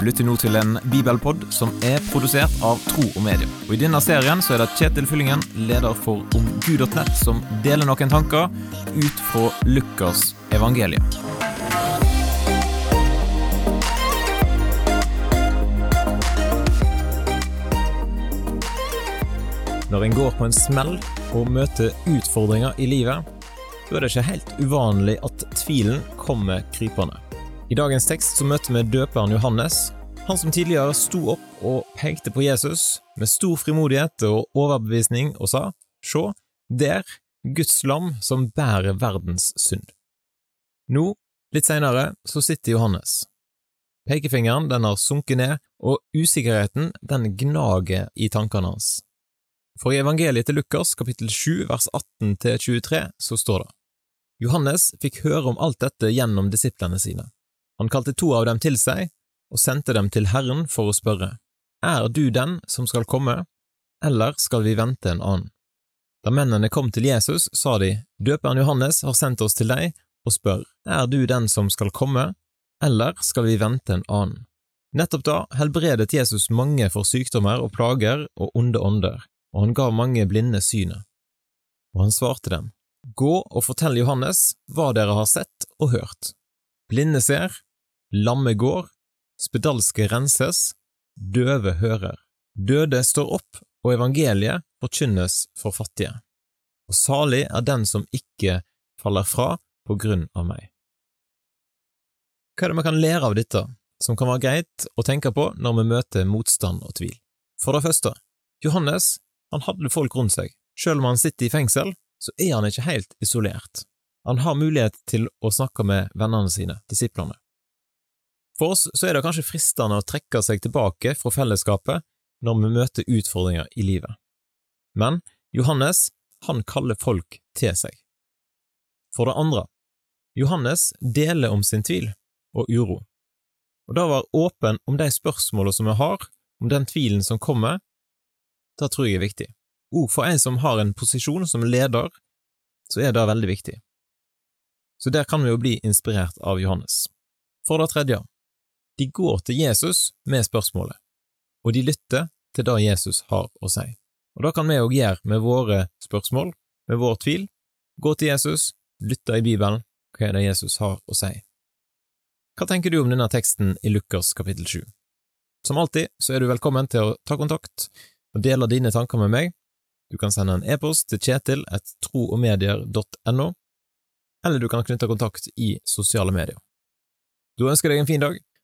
Du lytter nå til en bibelpod som er produsert av Tro og Medie. Og I denne serien så er det Kjetil Fyllingen, leder for omgud.nett, som deler noen tanker ut fra Lukas evangelium. Når en går på en smell og møter utfordringer i livet, da er det ikke helt uvanlig at tvilen kommer krypende. I dagens tekst så møter vi døperen Johannes, han som tidligere sto opp og pekte på Jesus med stor frimodighet og overbevisning og sa, Sjå, der, Guds lam som bærer verdens synd. Nå, litt seinere, så sitter Johannes. Pekefingeren den har sunket ned, og usikkerheten den gnager i tankene hans. For i evangeliet til Lukas kapittel 7 vers 18 til 23 så står det Johannes fikk høre om alt dette gjennom disiplene sine. Han kalte to av dem til seg og sendte dem til Herren for å spørre, Er du den som skal komme, eller skal vi vente en annen? Da mennene kom til Jesus, sa de, Døperen Johannes har sendt oss til deg og spør, Er du den som skal komme, eller skal vi vente en annen? Nettopp da helbredet Jesus mange for sykdommer og plager og onde ånder, og han ga mange blinde synet. Og han svarte dem, Gå og fortell Johannes hva dere har sett og hørt. Blinde ser, lamme går, spedalske renses, døve hører, døde står opp, og evangeliet forkynnes for fattige. Og salig er den som ikke faller fra på grunn av meg. Hva er det vi kan lære av dette, som kan være greit å tenke på når vi møter motstand og tvil? For det første, Johannes han hadde folk rundt seg. Selv om han sitter i fengsel, så er han ikke helt isolert. Han har mulighet til å snakke med vennene sine, disiplene. For oss så er det kanskje fristende å trekke seg tilbake fra fellesskapet når vi møter utfordringer i livet. Men Johannes, han kaller folk til seg. For det andre, Johannes deler om sin tvil og uro, og da å være åpen om de spørsmålene som vi har, om den tvilen som kommer, det tror jeg er viktig. Og for en som har en posisjon som leder, så er det veldig viktig. Så der kan vi jo bli inspirert av Johannes. For det tredje, de går til Jesus med spørsmålet, og de lytter til det Jesus har å si. Og det kan vi òg gjøre med våre spørsmål, med vår tvil. Gå til Jesus, lytte i Bibelen, hva er det Jesus har å si? Hva tenker du om denne teksten i Lukas kapittel 7? Som alltid så er du velkommen til å ta kontakt og dele dine tanker med meg. Du kan sende en e-post til kjetil et troogmedier.no, eller du kan knytte kontakt i sosiale medier. Da ønsker jeg deg en fin dag,